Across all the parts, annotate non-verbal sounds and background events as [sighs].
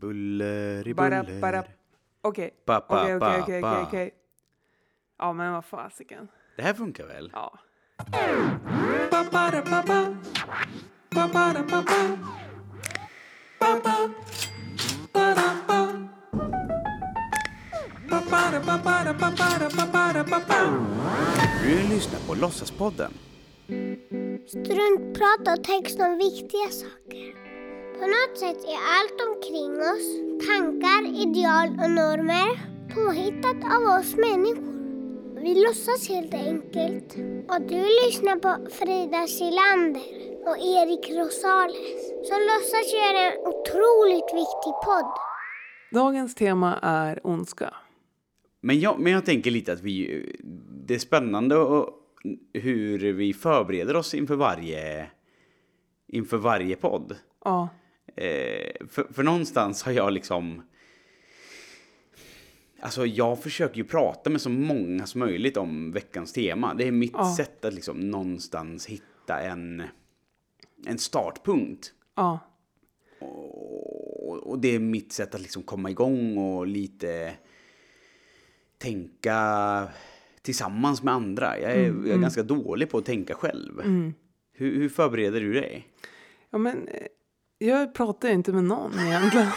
Buller i Bara, buller. bara. Okej, okej, okej, okej, okej. Ja, men vad fasiken. Det här funkar väl? Ja. Du lyssnar på Låtsaspodden. Struntprat och text om viktiga saker. På något sätt är allt omkring oss, tankar, ideal och normer, påhittat av oss människor. Vi låtsas helt enkelt. Och du lyssnar på Frida Silander och Erik Rosales som låtsas göra en otroligt viktig podd. Dagens tema är ondska. Men jag, men jag tänker lite att vi... Det är spännande och hur vi förbereder oss inför varje, inför varje podd. Ja, Eh, för, för någonstans har jag liksom... Alltså jag försöker ju prata med så många som möjligt om veckans tema. Det är mitt Ja. sätt att liksom någonstans hitta en, en startpunkt. ja, Och, och det är mitt sätt att liksom komma igång och lite tänka tillsammans med andra. Jag är, jag är ganska dålig på att tänka själv. Hur, hur förbereder du dig? ja men eh, jag pratar inte med någon egentligen. [laughs]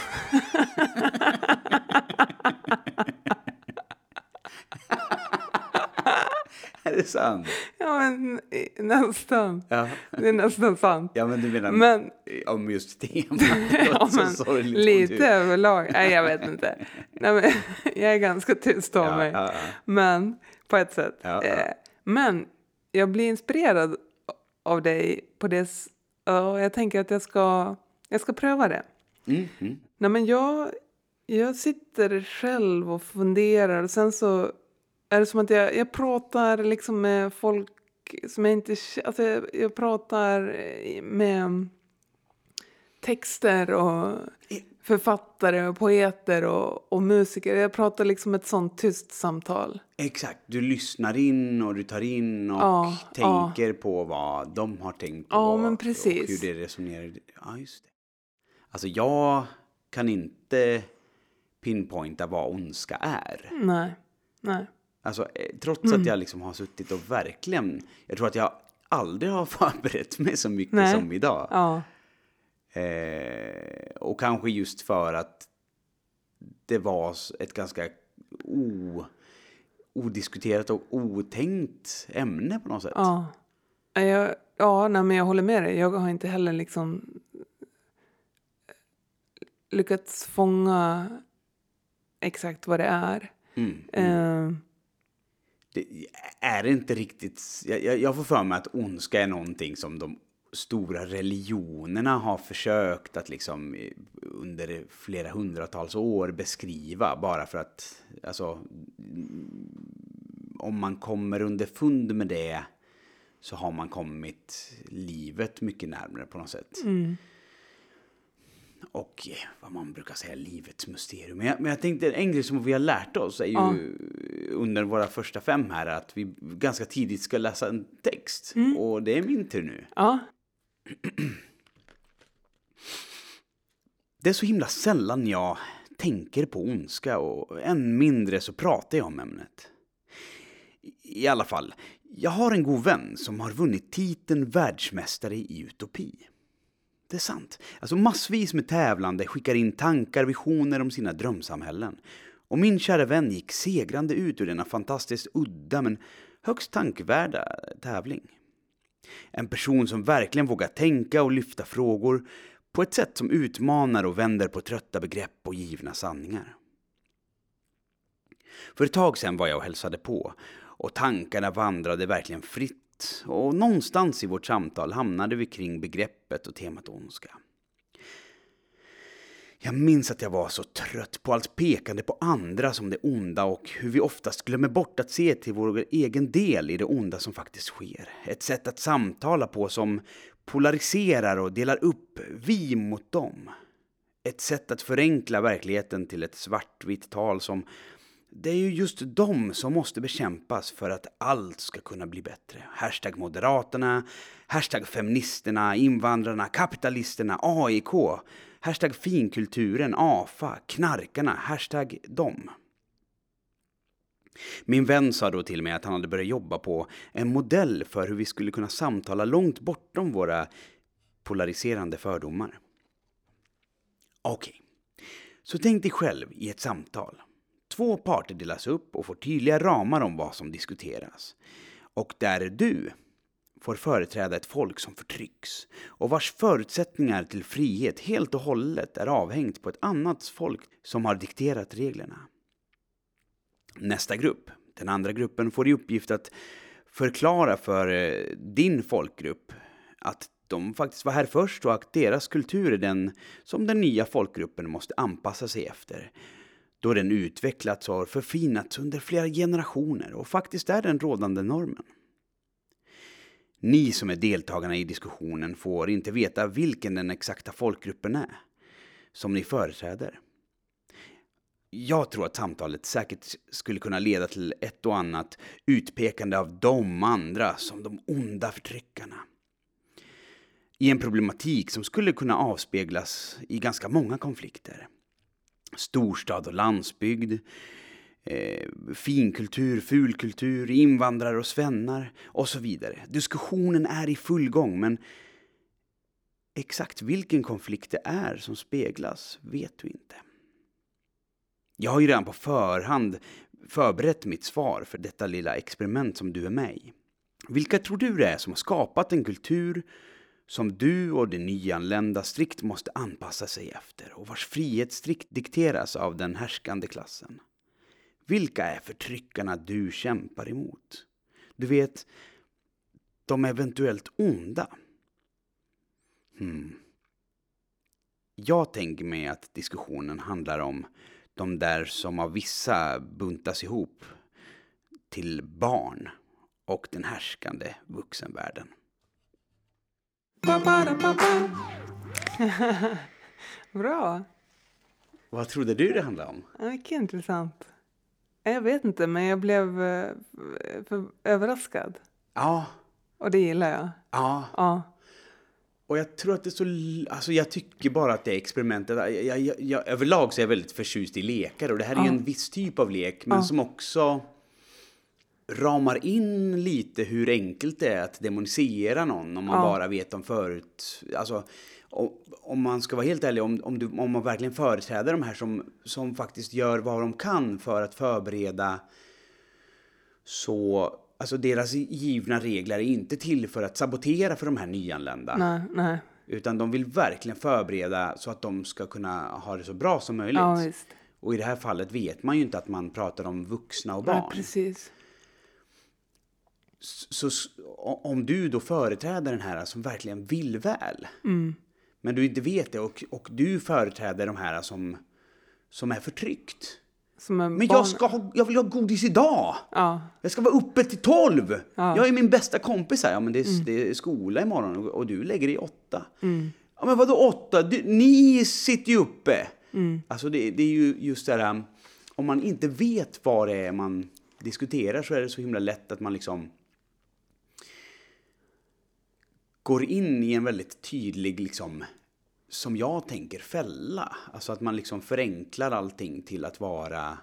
Är det sant? Ja, men nästan. Ja. Det är nästan sant. Ja, men du menar Men- om just temat? [laughs] Ja, men lite överlag. Nej, jag vet inte. Nej, men, [laughs] jag är ganska tyst av Ja, mig. ja, ja. Men, på ett sätt. Eh, Men jag blir inspirerad av dig på det. Och jag tänker att jag ska, jag ska pröva det. Mm, mm. Nej, men jag, jag sitter själv och funderar och sen så är det som att jag, jag pratar liksom med folk som jag inte alltså jag, jag pratar med texter och författare och poeter och, och musiker. Jag pratar liksom ett sånt tyst samtal. Exakt, du lyssnar in och du tar in och Ja, tänker på vad de har tänkt på. Ja, och precis. hur det resonerar. Ja, just det. Alltså jag kan inte pinpointa vad ondska är. Nej, nej. Alltså eh, trots Mm. att jag liksom har suttit och verkligen, jag tror att jag aldrig har [laughs] förberett mig så mycket Nej. som idag. Ja, Eh, och kanske just för att det var ett ganska o, odiskuterat och otänkt ämne på något sätt. ja. Jag, ja, nej, men jag håller med dig. Jag har inte heller liksom lyckats fånga exakt vad det är. Mm. Eh, Det är inte riktigt... Jag, jag, får för mig att ondska är någonting som de stora religionerna har försökt att liksom eh, under flera hundratals år beskriva bara för att alltså mm, om man kommer under fund med det så har man kommit livet mycket närmare på något sätt. Och eh, vad man brukar säga, livets mysterium. Men jag, men jag tänkte en grej som vi har lärt oss är ju Ja. under våra första fem här att vi ganska tidigt ska läsa en text. Och det är min tur nu. ja, Det är så himla sällan jag tänker på ondska och än mindre så pratar jag om ämnet. I alla fall, jag har en god vän som har vunnit titeln världsmästare i utopi. Det är sant. Alltså massvis med tävlande skickar in tankar, visioner om sina drömsamhällen. Och min kära vän gick segrande ut ur denna fantastiskt udda men högst tankvärda tävling. En person som verkligen vågar tänka och lyfta frågor på ett sätt som utmanar och vänder på trötta begrepp och givna sanningar. För ett tag sedan var jag och hälsade på och tankarna vandrade verkligen fritt och någonstans i vårt samtal hamnade vi kring begreppet och temat ondska. Jag minns att jag var så trött på allt pekande på andra som det onda och hur vi oftast glömmer bort att se till vår egen del i det onda som faktiskt sker. Ett sätt att samtala på som polariserar och delar upp vi mot dem. Ett sätt att förenkla verkligheten till ett svartvitt tal som det är ju just de som måste bekämpas för att allt ska kunna bli bättre. Hashtag Moderaterna, hashtag Feministerna, Invandrarna, Kapitalisterna, AIK, hashtag Finkulturen, AFA, Knarkarna, hashtag dem. Min vän sa då till mig att han hade börjat jobba på en modell för hur vi skulle kunna samtala långt bortom våra polariserande fördomar. Okej, så tänk dig själv i ett samtal. Två parter delas upp och får tydliga ramar om vad som diskuteras. Och där du får företräda ett folk som förtrycks och vars förutsättningar till frihet helt och hållet är avhängt på ett annat folk som har dikterat reglerna. Nästa grupp, den andra gruppen, får i uppgift att förklara för eh, din folkgrupp att de faktiskt var här först och att deras kultur är den som den nya folkgruppen måste anpassa sig efter. Då den utvecklats och förfinats under flera generationer och faktiskt är den rådande normen. Ni som är deltagarna i diskussionen får inte veta vilken den exakta folkgruppen är som ni företräder. Jag tror att samtalet säkert skulle kunna leda till ett och annat utpekande av de andra som de onda förtryckarna. I en problematik som skulle kunna avspeglas i ganska många konflikter. Storstad och landsbygd, eh, finkultur, fulkultur, invandrare och svennar och så vidare. Diskussionen är i full gång men exakt vilken konflikt det är som speglas vet du inte. Jag har ju redan på förhand förberett mitt svar för detta lilla experiment som du är med i. Vilka tror du det är som har skapat en kultur som du och de nyanlända strikt måste anpassa sig efter och vars frihet strikt dikteras av den härskande klassen? Vilka är förtryckarna du kämpar emot? Du vet, de eventuellt onda. Hmm. Jag tänker mig att diskussionen handlar om de där som av vissa buntas ihop till barn och den härskande vuxenvärlden. [laughs] Bra. Vad trodde du det handlade om? Mycket intressant. Jag vet inte, men jag blev eh, överraskad. Ja, Och det gillar jag. ja. Ja. Och jag tror att det är så... Alltså jag tycker bara att det experimentet... Jag, jag, jag, överlag så är jag väldigt förtjust i lekar och det här är ju Ja. en viss typ av lek men Ja. som också ramar in lite hur enkelt det är att demonisera någon om man Ja. bara vet om förut. Alltså, om, man ska vara helt ärlig, om, om, du, om man verkligen företräder de här som, som faktiskt gör vad de kan för att förbereda så... Alltså deras givna regler är inte till för att sabotera för de här nyanlända. Nej, nej. Utan de vill verkligen förbereda så att de ska kunna ha det så bra som möjligt. Ja, visst. och i det här fallet vet man ju inte att man pratar om vuxna och Nej, barn. precis. Så om du då företräder den här som verkligen vill väl. Mm. Men du inte vet det och, och du företräder de här som, som är förtryckt. Som en Men jag, ska ha, jag vill ha godis idag! Ja, Jag ska vara uppe till tolv! Ja. Mm. Jag är min bästa kompis här. Ja, men det är, det är skola imorgon och, och du lägger dig i åtta. Mm. Ja, men vadå åtta? Du, ni sitter ju uppe! Mm. Alltså det, det är ju just det här, om man inte vet vad det är man diskuterar så är det så himla lätt att man liksom går in i en väldigt tydlig, liksom, som jag tänker, fälla. Alltså att man liksom förenklar allting till att vara...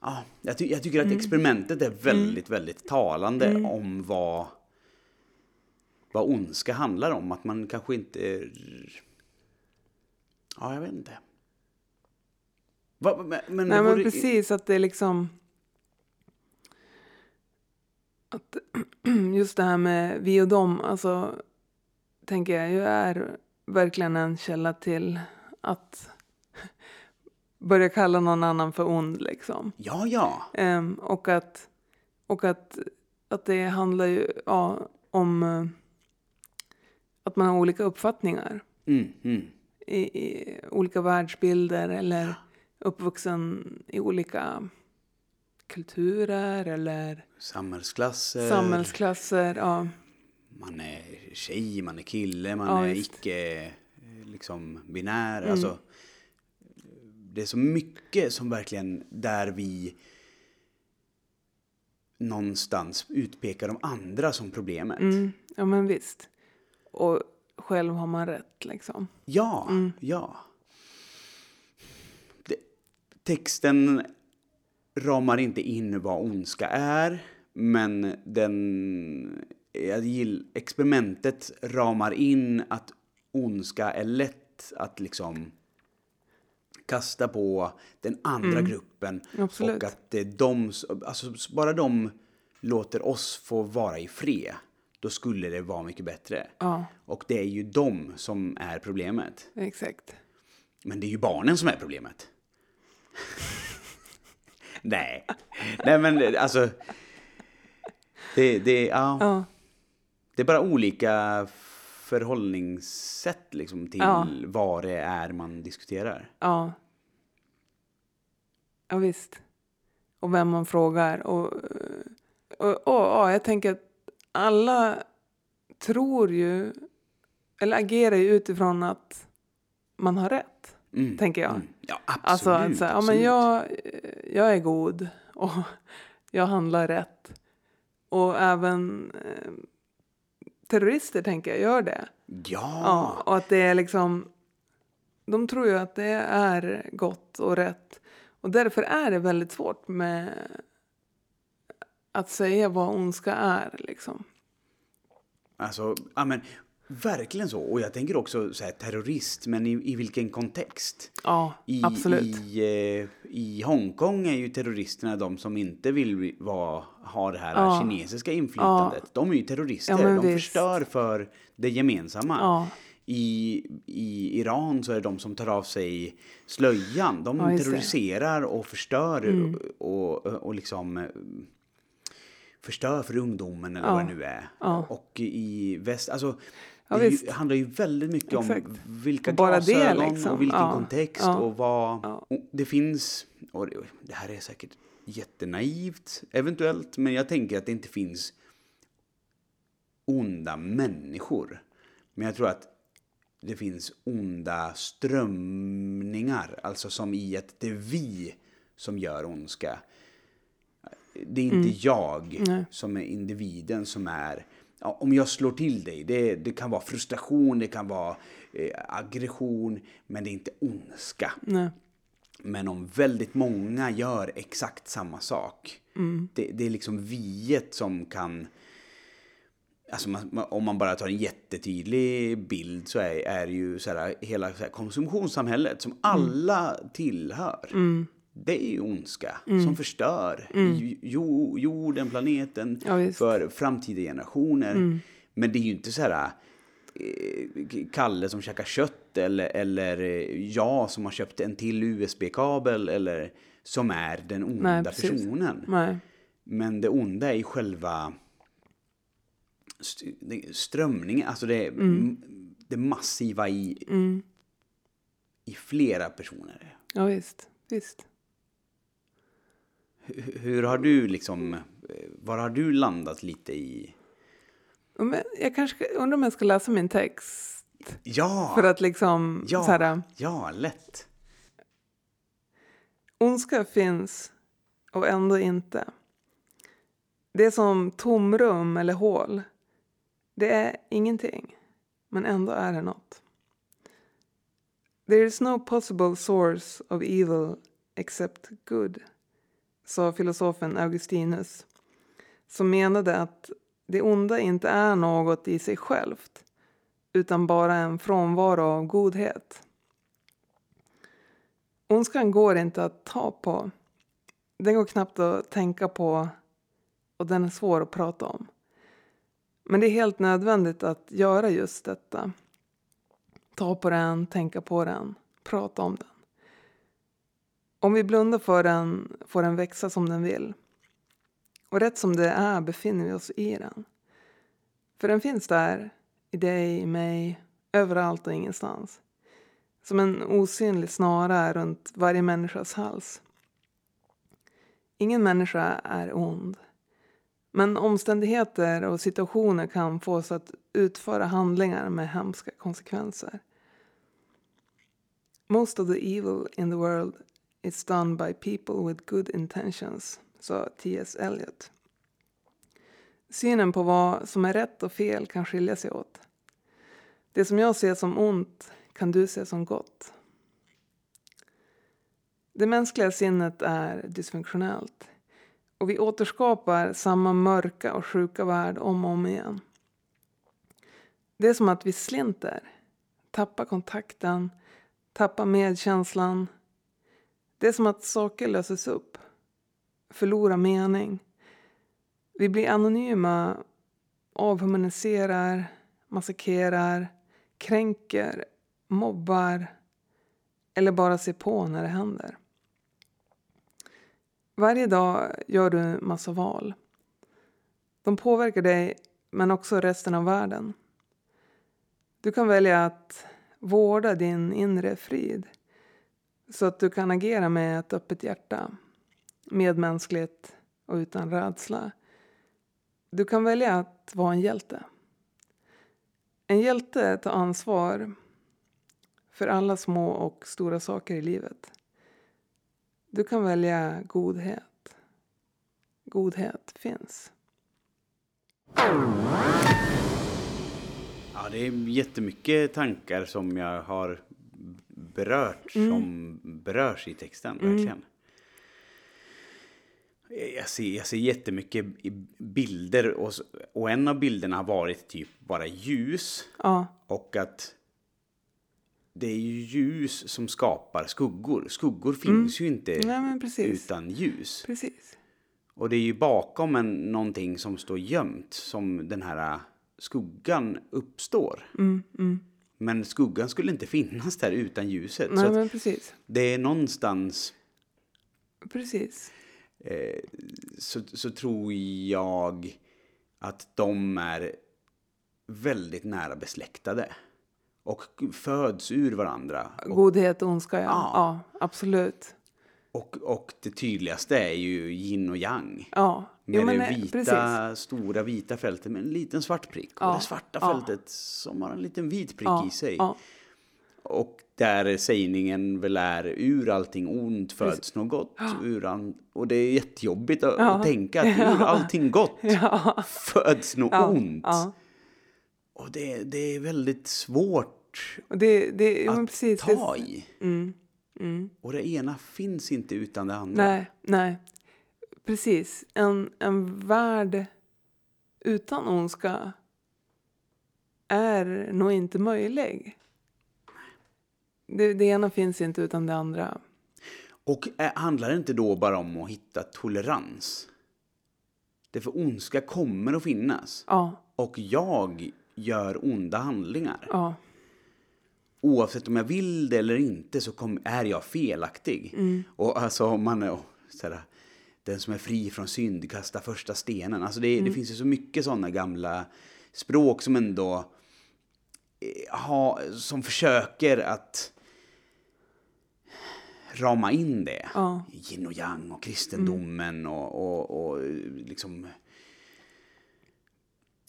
Ja, jag, ty jag tycker att experimentet är väldigt, väldigt talande om vad, vad ondska handlar om. Att man kanske inte... Ja, jag vet inte. Va, men, men, Nej, men det- precis att det är liksom... Att [clears throat] just det här med vi och dem, alltså tänker jag ju är verkligen en källa till att [laughs] börja kalla någon annan för ond liksom. Ja, ja. Ehm, och att, och att, att det handlar ju ja, om eh, att man har olika uppfattningar Mm, mm. i, i olika världsbilder eller uppvuxen i olika kulturer eller Samhällsklasser. samhällsklasser. Ja, Man är tjej, man är kille, man Ja, är visst. icke eh, liksom binär. Mm. Alltså, det är så mycket som verkligen där vi någonstans utpekar de andra som problemet. Mm, ja, men visst. Och själv har man rätt, liksom. Ja, ja. Det, texten ramar inte in vad ondska är, men den, jag gill, experimentet ramar in att ondska är lätt att liksom kasta på den andra gruppen. Absolut. Och att är de, alltså bara de låter oss få vara i fred, då skulle det vara mycket bättre. Ja, Och det är ju de som är problemet. exakt. Men det är ju barnen som är problemet. Nej. Nej men alltså. Det, det, ja, Ja, det är bara olika förhållningssätt liksom till Ja. vad det är man diskuterar. ja. Ja, visst. Och vem man frågar. Och, och, och ja, jag tänker att alla tror ju, eller agerar ju utifrån att man har rätt. Mm. Tänker jag. Mm. Ja, absolut. Alltså, att ja, men jag, jag är god och [laughs] jag handlar rätt. Och även eh, terrorister tänker jag gör det. Ja. Ja, och att det är liksom... De tror ju att det är gott och rätt. Och därför är det väldigt svårt med att säga vad ondska är. Liksom. Alltså, ja men verkligen så. Och jag tänker också så här, terrorist, men i, i vilken kontext? Ja, I, absolut. I, eh, I Hongkong är ju terroristerna de som inte vill vara, ha det här Ja. kinesiska inflytandet. De är ju terrorister, Ja, de visst. förstör för det gemensamma. Ja. I, I Iran så är det de som tar av sig slöjan. De Ja. Mm. terroriserar och förstör och, och, och liksom eh, förstör för ungdomen eller Ja. vad det nu är. Ja. Och i väst, alltså Ja, det ju, handlar ju väldigt mycket Exakt. om vilka det, glasögon liksom. och vilken Ja. kontext Ja. och vad... Och det finns, och det, det här är säkert jättenaivt eventuellt, men jag tänker att det inte finns onda människor. Men jag tror att det finns onda strömningar, alltså som i att det är vi som gör ondska. Det är inte jag Mm. Nej. som är individen som är... Ja, om jag slår till dig, det, det kan vara frustration, det kan vara eh, aggression, men det är inte ondska. Nej. Men om väldigt många gör exakt samma sak, Mm. det, det är liksom viet som kan... Alltså man, om man bara tar en jättetydlig bild så är, är det ju så här, hela så här konsumtionssamhället som alla tillhör. Det är ju ondska som förstör jo, jorden, planeten Ja, för framtida generationer. Men det är ju inte så här eh, Kalle som käkar kött eller, eller eh, jag som har köpt en till USB-kabel eller som är den onda Nej, personen. Nej. Men det onda är ju själva strömningen, alltså det, Mm. det massiva i, i flera personer. Ja, visst. visst. Hur, hur har du liksom, eh, var har du landat lite i? Jag kanske undrar om jag ska läsa min text. Ja, För att liksom... ja, Så här, ja, lätt. ondska finns och ändå inte. Det är som tomrum eller hål. Det är ingenting, men ändå är det något. There is no possible source of evil except good, sa filosofen Augustinus, som menade att det onda inte är något i sig självt, utan bara en frånvaro av godhet. Ondskan går inte att ta på. Den går knappt att tänka på och den är svår att prata om. Men det är helt nödvändigt att göra just detta. Ta på den, tänka på den, prata om den. Om vi blundar för den får den växa som den vill. Och rätt som det är befinner vi oss i den. För den finns där, i dig, i mig, överallt och ingenstans. Som en osynlig snara runt varje människas hals. Ingen människa är ond. Men omständigheter och situationer kan få oss att utföra handlingar med hemska konsekvenser. Most of the evil in the world It's done by people with good intentions, sa T.S. Eliot. Synen på vad som är rätt och fel kan skilja sig åt. Det som jag ser som ont kan du se som gott. Det mänskliga sinnet är dysfunktionellt och vi återskapar samma mörka och sjuka värld om och om igen. Det är som att vi slinter, tappar kontakten, tappar medkänslan. Det är som att saker löses upp, förlorar mening. Vi blir anonyma, avhumaniserar, massakrerar, kränker, mobbar eller bara ser på när det händer. Varje dag gör du massa val. De påverkar dig, men också resten av världen. Du kan välja att vårda din inre frid så att du kan agera med ett öppet hjärta, medmänskligt och utan rädsla. Du kan välja att vara en hjälte. En hjälte tar ansvar för alla små och stora saker i livet. Du kan välja godhet. Godhet finns. Ja, det är jättemycket tankar som jag har berört Mm. som berörs i texten, verkligen. Jag ser, jag ser jättemycket bilder och, och en av bilderna har varit typ bara ljus Ja, och att det är ju ljus som skapar skuggor. Skuggor finns ju inte Mm. nej utan ljus. Precis. Och det är ju bakom en, någonting som står gömt som den här skuggan uppstår. Mm, mm. Men skuggan skulle inte finnas där utan ljuset. Nej så men precis. det är någonstans Precis. eh, så, så tror jag att de är väldigt nära besläktade. Och föds ur varandra. Godhet och ondska, ja. Ja. Ja, absolut. och, och det tydligaste är ju yin och yang. Ja. Med Jo, men, det eh, vita, Precis. stora vita fältet med en liten svart prick. Ja, Och det svarta ja. fältet som har en liten vit prick Ja, i sig. Och där sägningen väl är ur allting ont föds något gott. Ur an... Och det är jättejobbigt att, att tänka att [laughs] ur allting gott [laughs] föds något ont. Och det, det är väldigt svårt det, det, att precis. ta i. Mm, mm. Och det ena finns inte utan det andra. Nej, nej. Precis. En, en värld utan ondska är nog inte möjlig. Det, det ena finns inte utan det andra. Och är, handlar det inte då bara om att hitta tolerans? Därför ondska kommer att finnas. Ja, Och jag gör onda handlingar. ja, Oavsett om jag vill det eller inte så kom, är jag felaktig. Och alltså om man är såhär, den som är fri från synd kastar första stenen. Alltså det, det finns ju så mycket sådana gamla språk som ändå eh, ha, som försöker att rama in det. Ja. Yin och yang och kristendomen och, och, och liksom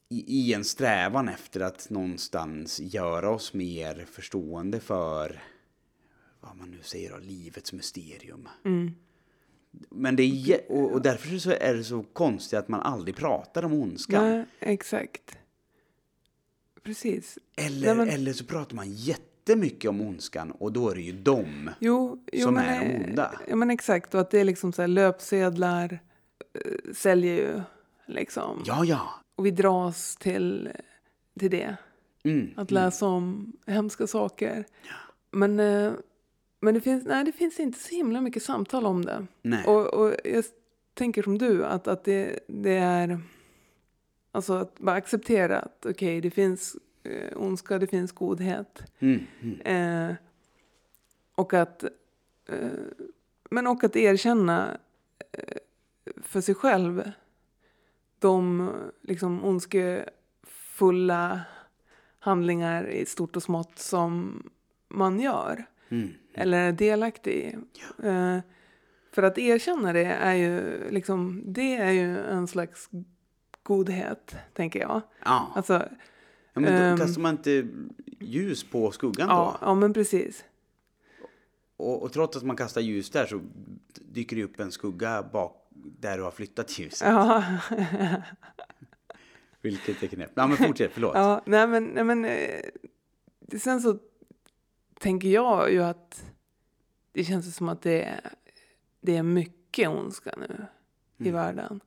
i, i en strävan efter att någonstans göra oss mer förstående för vad man nu säger av livets mysterium. Mm. Men det är, och, därför så är det så konstigt att man aldrig pratar om ondskan. nej, exakt. Precis. Eller, Nej, men- eller så pratar man jättemycket om ondskan och då är det ju dem. Jo, jo Som men, är de onda. Ja, men exakt. Och att det är liksom så här löpsedlar eh, säljer ju liksom. Ja, ja. Och vi dras till, till det. Mm. Att läsa om hemska saker. Men, eh, men det, finns, nej, det finns inte så himla mycket samtal om det. Nej. Och, och jag tänker som du, att, att det, det är... Alltså att bara acceptera att okej, det finns eh, ondska, det finns godhet. Mm. Mm. Eh, och att... Eh, men och att erkänna eh, för sig själv de liksom ondskefulla handlingar i stort och smått som man gör. Mm. Eller är delaktig i. Eh, för att erkänna det är ju liksom, det är ju en slags godhet, tänker jag. Ja. Alltså, ja men då ehm, kastar man inte ljus på skuggan ja, då? ja men precis. Och, och trots att man kastar ljus där så dyker det upp en skugga bak där du har flyttat ljuset. Ja, [laughs] Vilket är knäppt. Ja, men fortsätt, förlåt. ja nej men, nej men eh, sen så tänker jag ju att det känns som att det är, det är mycket ondska nu i Mm. världen.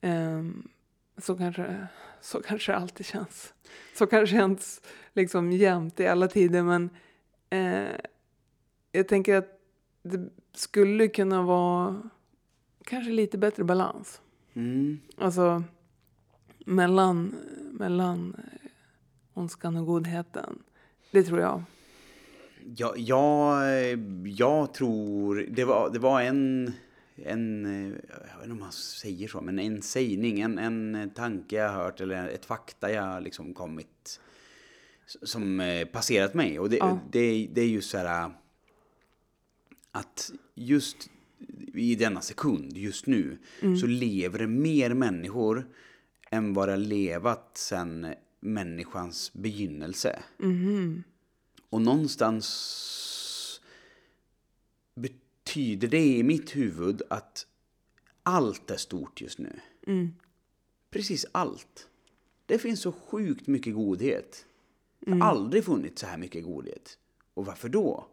Ehm, så, kanske, så kanske det alltid känns. Så kanske det känns liksom jämt i alla tider men eh, jag tänker att det skulle kunna vara kanske lite bättre balans. Mm. Alltså mellan, mellan eh, ondskan och godheten. Det tror jag. Ja, jag, jag tror... Det var, det var en, en... Jag vet inte om man säger så, men en sägning, en, en tanke jag har hört eller ett fakta jag liksom kommit... Som eh, passerat mig. Och det, Ja. det, det är just så här... Att just i denna sekund, just nu, så lever det mer människor än vad det har levat sedan människans begynnelse. Och någonstans betyder det i mitt huvud att allt är stort just nu. Precis allt. Det finns så sjukt mycket godhet. Det har aldrig funnits så här mycket godhet. Och varför då?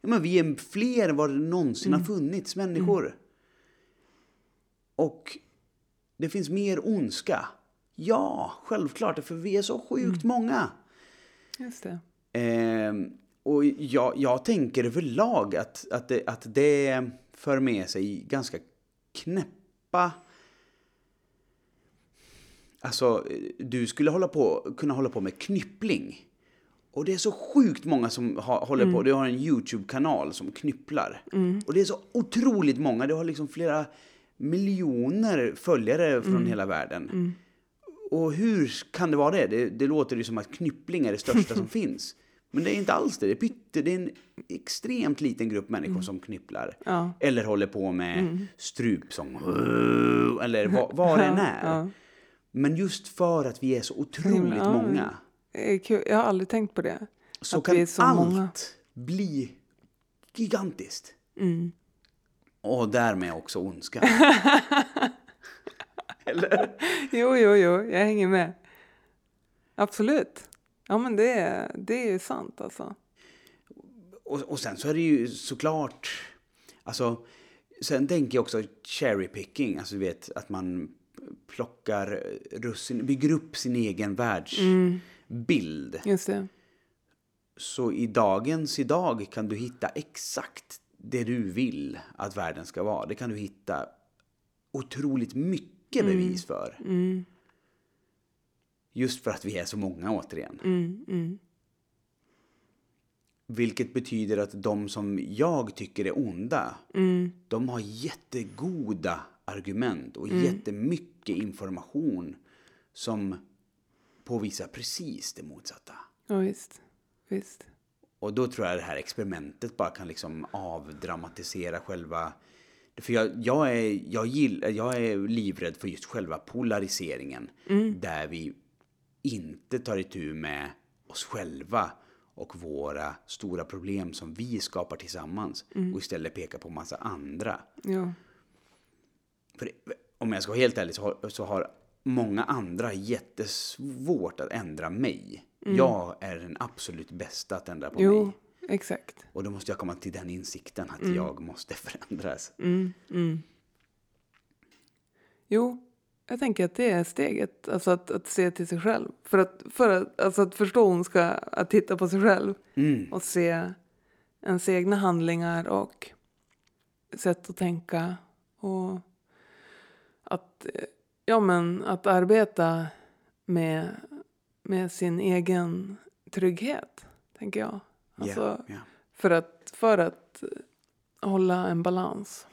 Ja, men vi är fler än vad det någonsin har funnits människor. Och det finns mer ondska. Ja, självklart, för vi är så sjukt många. Just det. Ehm, och jag, jag tänker överlag att, att, det, att det för med sig ganska knäppa... Alltså, du skulle hålla på, kunna hålla på med knyppling. Och det är så sjukt många som ha, håller på. Du har en YouTube-kanal som knypplar. Och det är så otroligt många. Du har liksom flera miljoner följare från hela världen. Och hur kan det vara det? det? Det låter ju som att knyppling är det största som [laughs] finns. Men det är inte alls det. Det är, pytte, det är en extremt liten grupp människor som knypplar. Ja. Eller håller på med strupsång. Eller vad, vad det [laughs] än är. Ja. Men just för att vi är så otroligt Ja, många. Jag har aldrig tänkt på det. Så att kan så allt många. bli gigantiskt. Mm. Och därmed också ondska. [laughs] Eller? [laughs] Jo, jo, jo, jag hänger med. Absolut. Ja, men det, är- det är sant alltså. Och, och sen så är det ju såklart... Alltså, sen tänker jag också cherry picking. Alltså du vet att man plockar russin, bygger upp sin egen världsbild. Just det. Så i dagens idag kan du hitta exakt det du vill att världen ska vara. Det kan du hitta otroligt mycket bevis för. Mm, Just för att vi är så många återigen. mm, mm. Vilket betyder att de som jag tycker är onda, Mm, de har jättegoda argument och Mm. jättemycket information som påvisar precis det motsatta. Ja, visst. Visst. Och då tror jag det här experimentet bara kan liksom avdramatisera själva... För jag, jag, är, jag, gillar, jag är livrädd för just själva polariseringen. Där vi inte tar itu med oss själva och våra stora problem som vi skapar tillsammans. Och istället pekar på massa andra. Ja. För om jag ska vara helt ärlig så har, så har många andra jättesvårt att ändra mig. Jag är den absolut bästa att ändra på Jo, mig. Exakt. Och då måste jag komma till den insikten att jag måste förändras. Mm, mm. Jo, jag tänker att det är steget. Alltså att, att se till sig själv. För att, för att, alltså att förstå ondska, att titta på sig själv. Mm. Och se ens egna handlingar och sätt att tänka. Och att, ja, men att arbeta med, med sin egen trygghet, tänker jag. Alltså, Ja, ja. för, att, för att hålla en balans.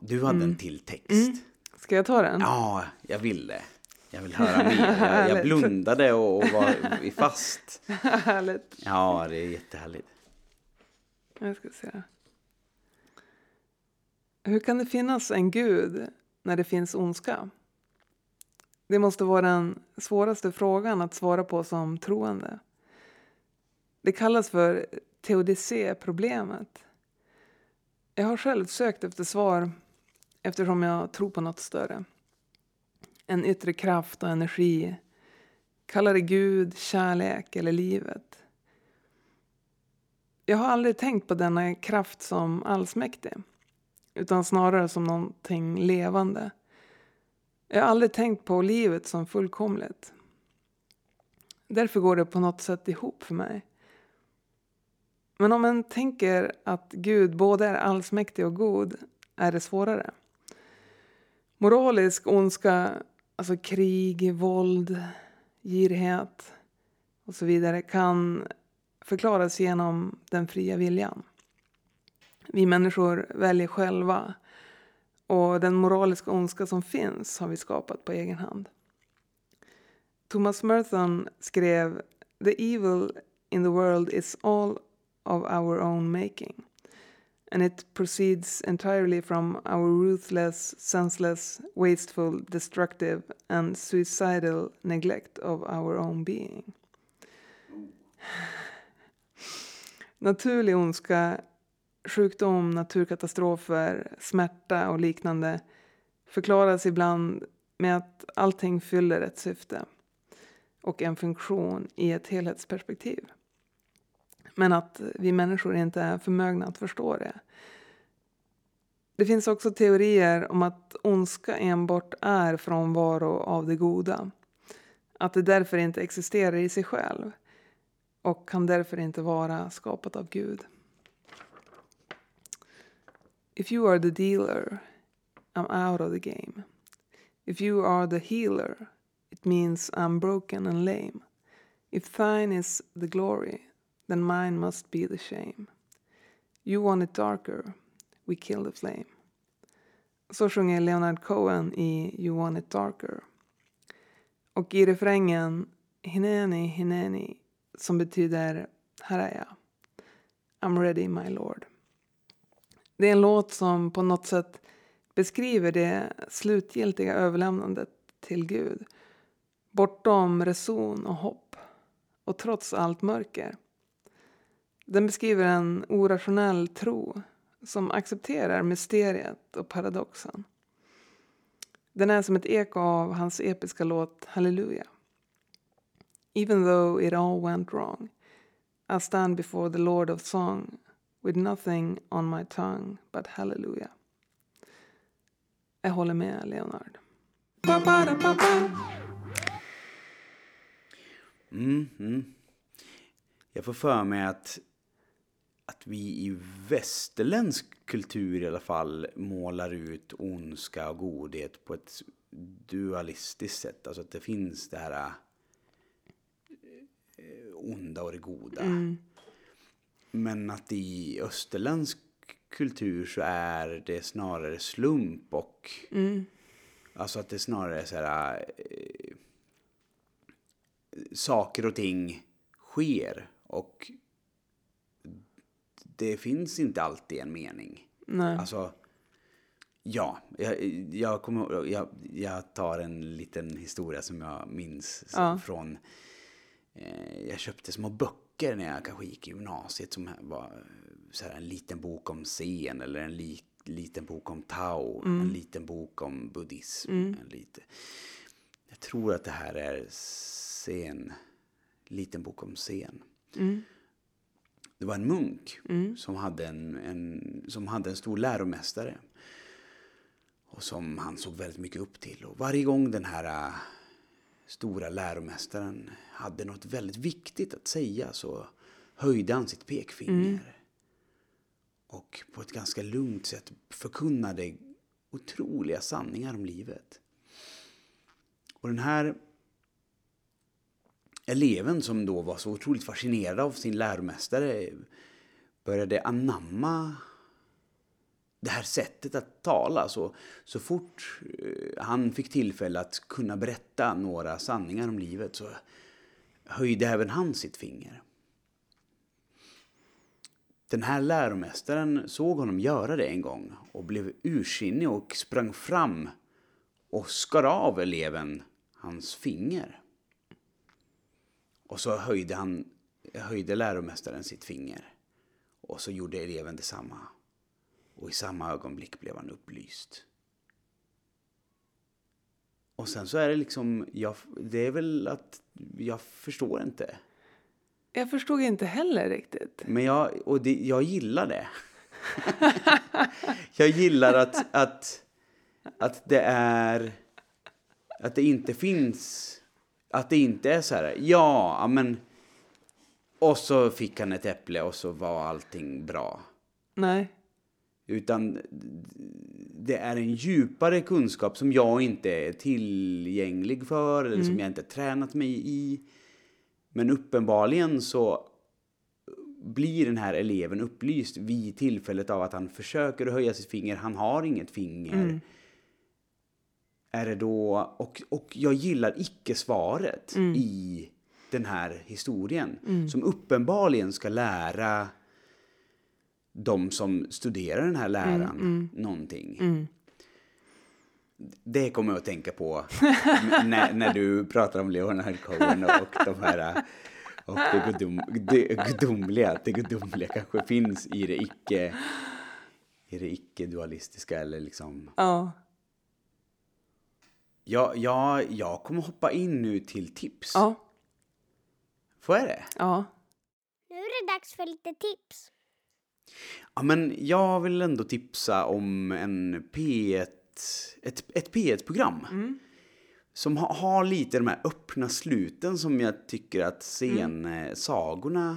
Du hade en till text. Mm. Ska jag ta den? Ja, jag vill det. Jag vill höra [laughs] mer. Jag, jag blundade och, och var fast. [laughs] Härligt. Ja, det är jättehärligt. Jag ska se. Hur kan det finnas en gud när det finns ondska? Det måste vara den svåraste frågan att svara på som troende. Det kallas för teodicé-problemet. Jag har själv sökt efter svar eftersom jag tror på något större. En yttre kraft och energi. Kalla det Gud, kärlek eller livet. Jag har aldrig tänkt på denna kraft som allsmäktig utan snarare som någonting levande. Jag har aldrig tänkt på livet som fullkomligt. Därför går det på något sätt ihop för mig. Men om man tänker att Gud både är allsmäktig och god är det svårare. Moralisk ondska, alltså krig, våld, girighet och så vidare kan förklaras genom den fria viljan. Vi människor väljer själva och den moraliska ondska som finns har vi skapat på egen hand. Thomas Merton skrev The evil in the world is all of our own making and it proceeds entirely from our ruthless, senseless, wasteful, destructive and suicidal neglect of our own being. [sighs] Naturlig ondska sjukdom, naturkatastrofer, smärta och liknande förklaras ibland med att allting fyller ett syfte och en funktion i ett helhetsperspektiv. Men att vi människor inte är förmögna att förstå det. Det finns också teorier om att ondska enbart är frånvaro av det goda. Att det därför inte existerar i sig själv och kan därför inte vara skapat av Gud. If you are the dealer, I'm out of the game. If you are the healer, it means I'm broken and lame. If thine is the glory, then mine must be the shame. You want it darker, we kill the flame. Så sjunger Leonard Cohen i You want it darker. Och i refrängen Hineni, Hineni, som betyder Här är jag. I'm ready my lord. Det är en låt som på något sätt beskriver det slutgiltiga överlämnandet till Gud. Bortom reson och hopp. Och trots allt mörker. Den beskriver en orationell tro som accepterar mysteriet och paradoxen. Den är som ett eko av hans episka låt Halleluja. Even though it all went wrong I stand before the Lord of song with nothing on my tongue but hallelujah. Jag håller med Leonard. Mm, mm. Jag får för mig att, att vi i västerländsk kultur i alla fall målar ut ondska och godhet på ett dualistiskt sätt. Alltså att det finns det här eh, onda och det goda. Mm. Men att i österländsk kultur så är det snarare slump och Mm. alltså att det snarare är så här eh, saker och ting sker och det finns inte alltid en mening. Nej. Alltså, ja, jag, jag, kommer, jag, jag tar en liten historia som jag minns Ja. från... Eh, jag köpte små böcker när jag kanske gick i gymnasiet som var så här, en liten bok om scen eller en li, liten bok om Tao, en liten bok om buddhism. En lite, jag tror att det här är scen, liten bok om scen. Mm. Det var en munk som, hade en, en, som hade en stor läromästare. Och som han såg väldigt mycket upp till. Och varje gång den här äh, stora läromästaren hade något väldigt viktigt att säga så höjde han sitt pekfinger. Och på ett ganska lugnt sätt förkunnade otroliga sanningar om livet. Och den här eleven som då var så otroligt fascinerad av sin läromästare började anamma det här sättet att tala. Så, så fort eh, han fick tillfälle att kunna berätta några sanningar om livet så höjde även han sitt finger. Den här läromästaren såg honom göra det en gång och blev ursinnig och sprang fram och skar av eleven hans finger. Och så höjde, han, höjde läromästaren sitt finger. Och så gjorde eleven detsamma. Och i samma ögonblick blev han upplyst. Och sen så är det liksom, jag, det är väl att jag förstår inte. Jag förstod inte heller riktigt. Men jag, och det, jag gillar det. [laughs] jag gillar att, att, att det är, att det inte finns, att det inte är så här, ja, men, och så fick han ett äpple och så var allting bra. Nej. Utan det är en djupare kunskap som jag inte är tillgänglig för eller som jag inte tränat mig i. Men uppenbarligen så blir den här eleven upplyst vid tillfället av att han försöker att höja sitt finger. Han har inget finger. Är det då, och, och jag gillar icke-svaret i den här historien. Som uppenbarligen ska lära de som studerar den här läran någonting. Det kommer jag att tänka på [laughs] när, när du pratar om Leonard Cohen och de här och det, gudom, det gudomliga, det gudomliga kanske finns i det icke i det icke-dualistiska eller liksom Ja. Ja, ja, jag kommer hoppa in nu till tips. Ja. Får jag det? Ja. Nu är det dags för lite tips. Ja, men jag vill ändå tipsa om en P1, ett, ett P1-program. Som ha, har lite de här öppna sluten som jag tycker att scensagorna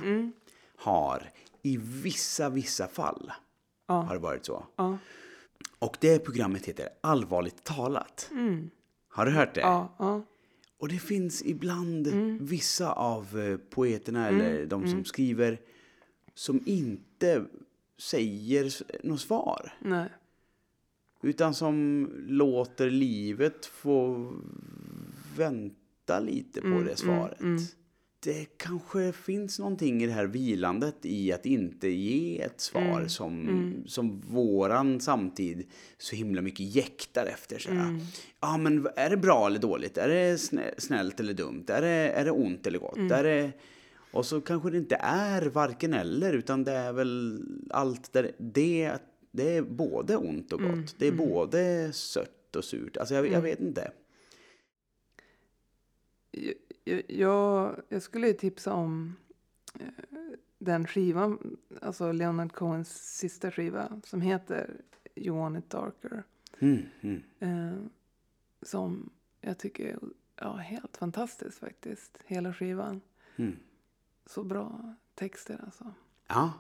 har. I vissa, vissa fall Ja. har det varit så. Ja. Och det programmet heter Allvarligt talat. Har du hört det? Ja. Ja. Och det finns ibland vissa av eh, poeterna eller de som skriver som inte säger något svar. Nej. Utan som låter livet få vänta lite på det svaret. Det kanske finns någonting i det här vilandet i att inte ge ett svar som, som våran samtid så himla mycket jäktar efter. Så här. Ja, men är det bra eller dåligt? Är det snä- snällt eller dumt? Är det, är det ont eller gott? Är det... Och så kanske det inte är varken eller, utan det är väl allt där det, det är både ont och gott. Det är både sött och surt. Alltså jag, jag vet inte. Jag, jag, skulle ju tipsa om eh, den skivan, alltså Leonard Cohens sista skiva som heter You want it darker. Mm, mm. Eh, som jag tycker är ja, helt fantastisk faktiskt, hela skivan. Mm. Så bra texter alltså. Ja.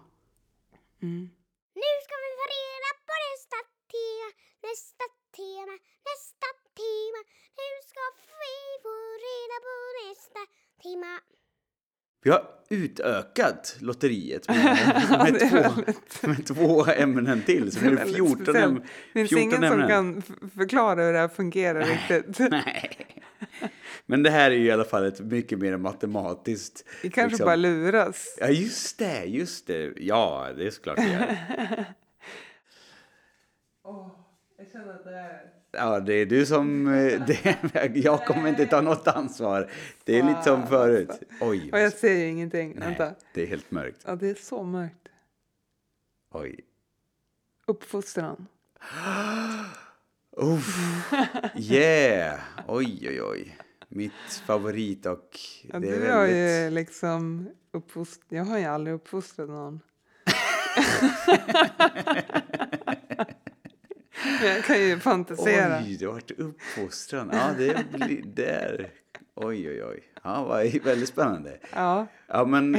Mm. Nu ska vi få reda på nästa tema, nästa tema, nästa tema. Nu ska vi få reda på nästa tema. Vi har utökat lotteriet med, [laughs] med, är två, med två ämnen till. Så Det är nu är det väldigt 14, speciellt. äm, Det finns 14 ingen som ämnen. kan förklara hur det här fungerar riktigt. [laughs] Nej. Men det här är ju i alla fall ett mycket mer matematiskt... Vi kanske liksom- bara luras. Ja, just det, just det. Ja, det är såklart det gör. [laughs] jag känner att det är... Ja, det är du som... [laughs] eh, Det, jag kommer inte ta något ansvar. Det är lite som förut. Oj. Och jag ser ju ingenting. Nej, Vänta. det är helt mörkt. Ja, det är så mörkt. Oj. Uppfostran. [gasps] Uff. Yeah! Oj, oj, oj. Mitt favorit och Ja, det du är har väldigt... ju liksom uppfostrat... Jag har ju aldrig uppfostrat någon. [laughs] [laughs] Jag kan ju fantisera. Oj, du har varit uppfostran. Ja, det blir... Det är... Oj, oj, oj. Ja, vad väldigt spännande. Ja. Ja, men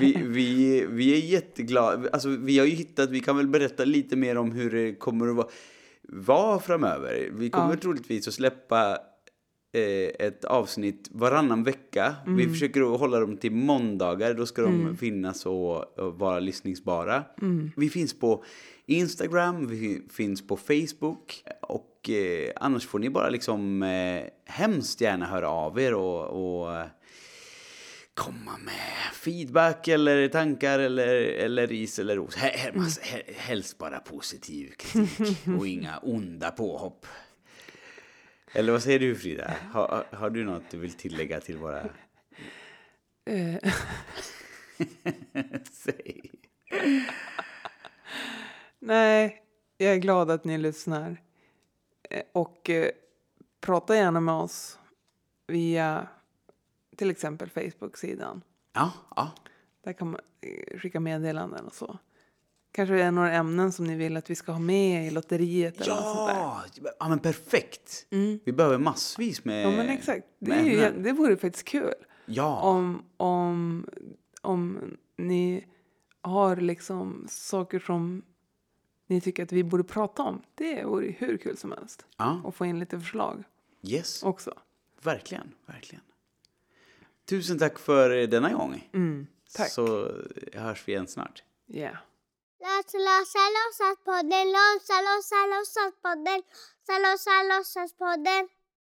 vi, vi, vi är jätteglada. Alltså, vi har ju hittat... Vi kan väl berätta lite mer om hur det kommer att vara, vara framöver. Vi kommer Ja. troligtvis att släppa eh, ett avsnitt varannan vecka. Vi försöker hålla dem till måndagar. Då ska de finnas och, och vara lyssningsbara. Vi finns på Instagram, vi finns på Facebook. Och eh, annars får ni bara liksom eh, hemskt gärna höra av er och, och eh, komma med feedback eller tankar eller, eller ris eller ros. He- Helst bara positiv kritik [laughs] och inga onda påhopp. Eller vad säger du Frida? Har, har du något du vill tillägga till våra... Eh, [laughs] Säg. Nej, jag är glad att ni lyssnar. Eh, Och eh, prata gärna med oss via till exempel Facebook-sidan. Ja, ja. Där kan man eh, skicka meddelanden och så. Kanske det är några ämnen som ni vill att vi ska ha med i lotteriet eller något sånt där. Ja, ja men perfekt. Vi behöver massvis med Ja men exakt. Det, är ju, ämnen. det vore faktiskt kul. Ja, Om, om, om ni har liksom saker som ni tycker att vi borde prata om. Det vore hur kul som helst. ja. Och få in lite förslag yes. också. Verkligen, verkligen. Tusen tack för denna gång. Mm, tack. Så hörs vi igen snart. Yeah. Låsa, låsa, låtsas podden, låsa, låsa, låtsas podden, låsa, låsa, låtsas podden.